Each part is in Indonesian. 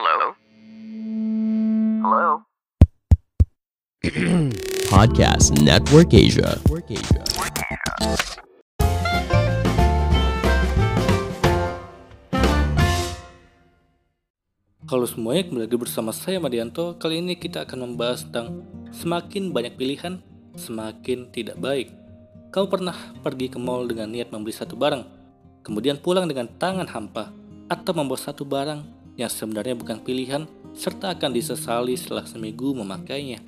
Hello? Hello? Podcast Network Asia. Halo semuanya, kembali lagi bersama saya Madianto. Kali ini kita akan membahas tentang semakin banyak pilihan, semakin tidak baik. Kamu pernah pergi ke mall dengan niat membeli satu barang, kemudian pulang dengan tangan hampa, atau membawa satu barang yang sebenarnya bukan pilihan, serta akan disesali setelah seminggu memakainya.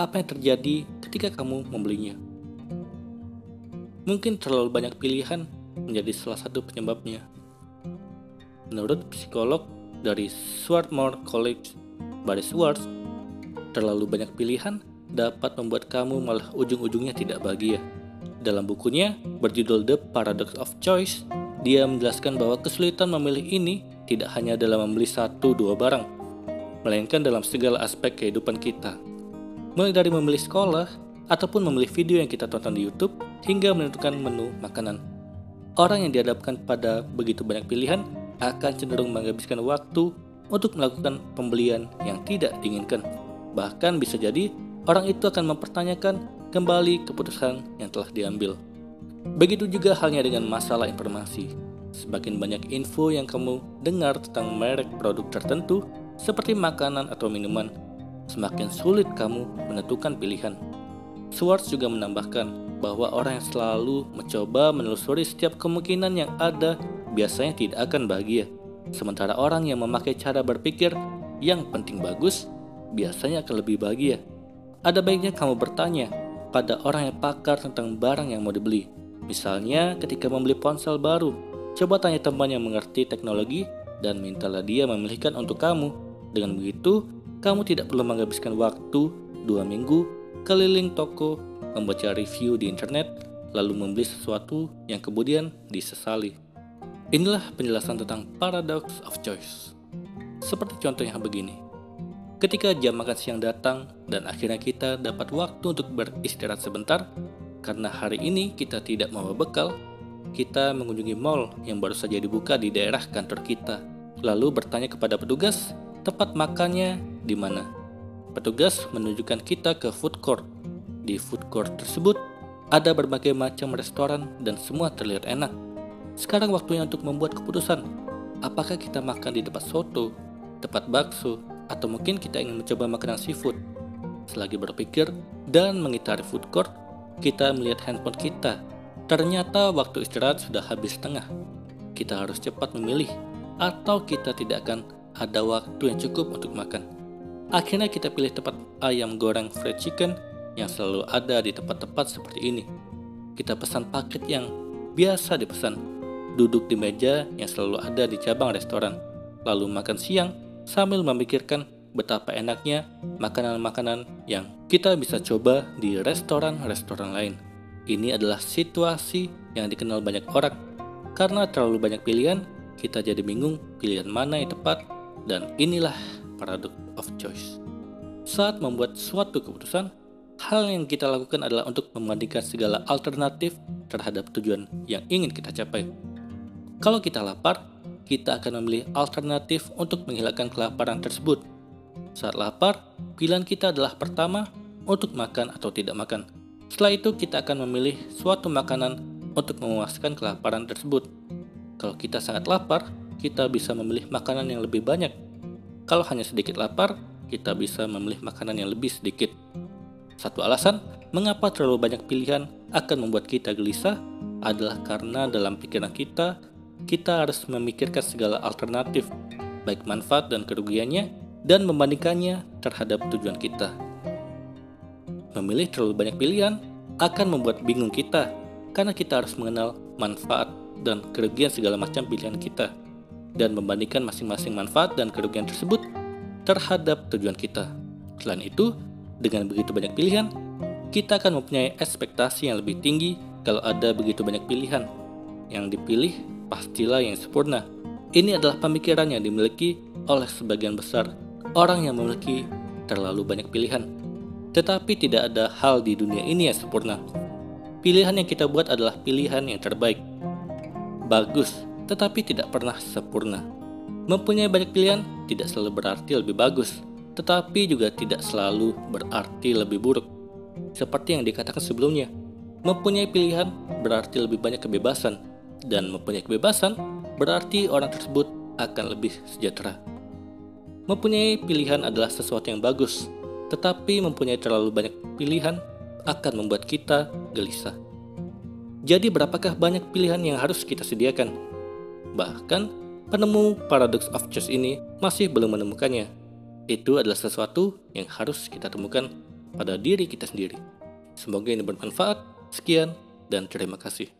Apa yang terjadi ketika kamu membelinya? Mungkin terlalu banyak pilihan menjadi salah satu penyebabnya. Menurut psikolog dari Swarthmore College, Barry Schwartz, terlalu banyak pilihan dapat membuat kamu malah ujung-ujungnya tidak bahagia. Dalam bukunya berjudul The Paradox of Choice, dia menjelaskan bahwa kesulitan memilih ini tidak hanya dalam membeli satu dua barang, melainkan dalam segala aspek kehidupan kita. Mulai dari memilih sekolah, ataupun memilih video yang kita tonton di YouTube, hingga menentukan menu makanan. Orang yang dihadapkan pada begitu banyak pilihan akan cenderung menghabiskan waktu untuk melakukan pembelian yang tidak diinginkan. Bahkan bisa jadi orang itu akan mempertanyakan kembali keputusan yang telah diambil. Begitu juga halnya dengan masalah informasi. Semakin banyak info yang kamu dengar tentang merek produk tertentu, seperti makanan atau minuman, semakin sulit kamu menentukan pilihan. Swartz juga menambahkan bahwa orang yang selalu mencoba menelusuri setiap kemungkinan yang ada biasanya tidak akan bahagia. Sementara orang yang memakai cara berpikir yang penting bagus biasanya akan lebih bahagia. Ada baiknya kamu bertanya pada orang yang pakar tentang barang yang mau dibeli. Misalnya ketika membeli ponsel baru, coba tanya teman yang mengerti teknologi dan mintalah dia memilihkan untuk kamu. Dengan begitu, kamu tidak perlu menghabiskan waktu dua minggu keliling toko, membaca review di internet, lalu membeli sesuatu yang kemudian disesali. Inilah penjelasan tentang paradox of choice. Seperti contohnya begini. Ketika jam makan siang datang dan akhirnya kita dapat waktu untuk beristirahat sebentar, karena hari ini kita tidak membawa bekal, kita mengunjungi mall yang baru saja dibuka di daerah kantor kita. Lalu bertanya kepada petugas tempat makannya di mana. Petugas menunjukkan kita ke food court. Di food court tersebut ada berbagai macam restoran dan semua terlihat enak. Sekarang waktunya untuk membuat keputusan. Apakah kita makan di tempat soto, tempat bakso, atau mungkin kita ingin mencoba makanan seafood? Selagi berpikir dan mengitari food court, kita melihat handphone kita. Ternyata waktu istirahat sudah habis setengah. Kita harus cepat memilih, atau kita tidak akan ada waktu yang cukup untuk makan. Akhirnya kita pilih tempat ayam goreng fried chicken yang selalu ada di tempat-tempat seperti ini. Kita pesan paket yang biasa dipesan, duduk di meja yang selalu ada di cabang restoran, lalu makan siang sambil memikirkan betapa enaknya makanan-makanan yang kita bisa coba di restoran-restoran lain. Ini adalah situasi yang dikenal banyak orang. Karena terlalu banyak pilihan, kita jadi bingung pilihan mana yang tepat dan inilah paradox of choice. Saat membuat suatu keputusan, hal yang kita lakukan adalah untuk membandingkan segala alternatif terhadap tujuan yang ingin kita capai. Kalau kita lapar, kita akan memilih alternatif untuk menghilangkan kelaparan tersebut. Saat lapar, pilihan kita adalah pertama untuk makan atau tidak makan. Setelah itu, kita akan memilih suatu makanan untuk memuaskan kelaparan tersebut. Kalau kita sangat lapar, kita bisa memilih makanan yang lebih banyak. Kalau hanya sedikit lapar, kita bisa memilih makanan yang lebih sedikit. Satu alasan mengapa terlalu banyak pilihan akan membuat kita gelisah adalah karena dalam pikiran kita kita harus memikirkan segala alternatif, baik manfaat dan kerugiannya, dan membandingkannya terhadap tujuan kita. Memilih terlalu banyak pilihan akan membuat bingung kita, karena kita harus mengenal manfaat dan kerugian segala macam pilihan kita, dan membandingkan masing-masing manfaat dan kerugian tersebut terhadap tujuan kita. Selain itu, dengan begitu banyak pilihan, kita akan mempunyai ekspektasi yang lebih tinggi kalau ada begitu banyak pilihan. Yang dipilih pastilah yang sempurna. Ini adalah pemikiran yang dimiliki oleh sebagian besar orang yang memiliki terlalu banyak pilihan. Tetapi tidak ada hal di dunia ini yang sempurna. Pilihan yang kita buat adalah pilihan yang terbaik. Bagus, tetapi tidak pernah sempurna. Mempunyai banyak pilihan tidak selalu berarti lebih bagus, tetapi juga tidak selalu berarti lebih buruk. Seperti yang dikatakan sebelumnya, mempunyai pilihan berarti lebih banyak kebebasan, dan mempunyai kebebasan berarti orang tersebut akan lebih sejahtera. Mempunyai pilihan adalah sesuatu yang bagus, tetapi mempunyai terlalu banyak pilihan akan membuat kita gelisah. Jadi berapakah banyak pilihan yang harus kita sediakan? Bahkan penemu paradox of choice ini masih belum menemukannya. Itu adalah sesuatu yang harus kita temukan pada diri kita sendiri. Semoga ini bermanfaat. Sekian dan terima kasih.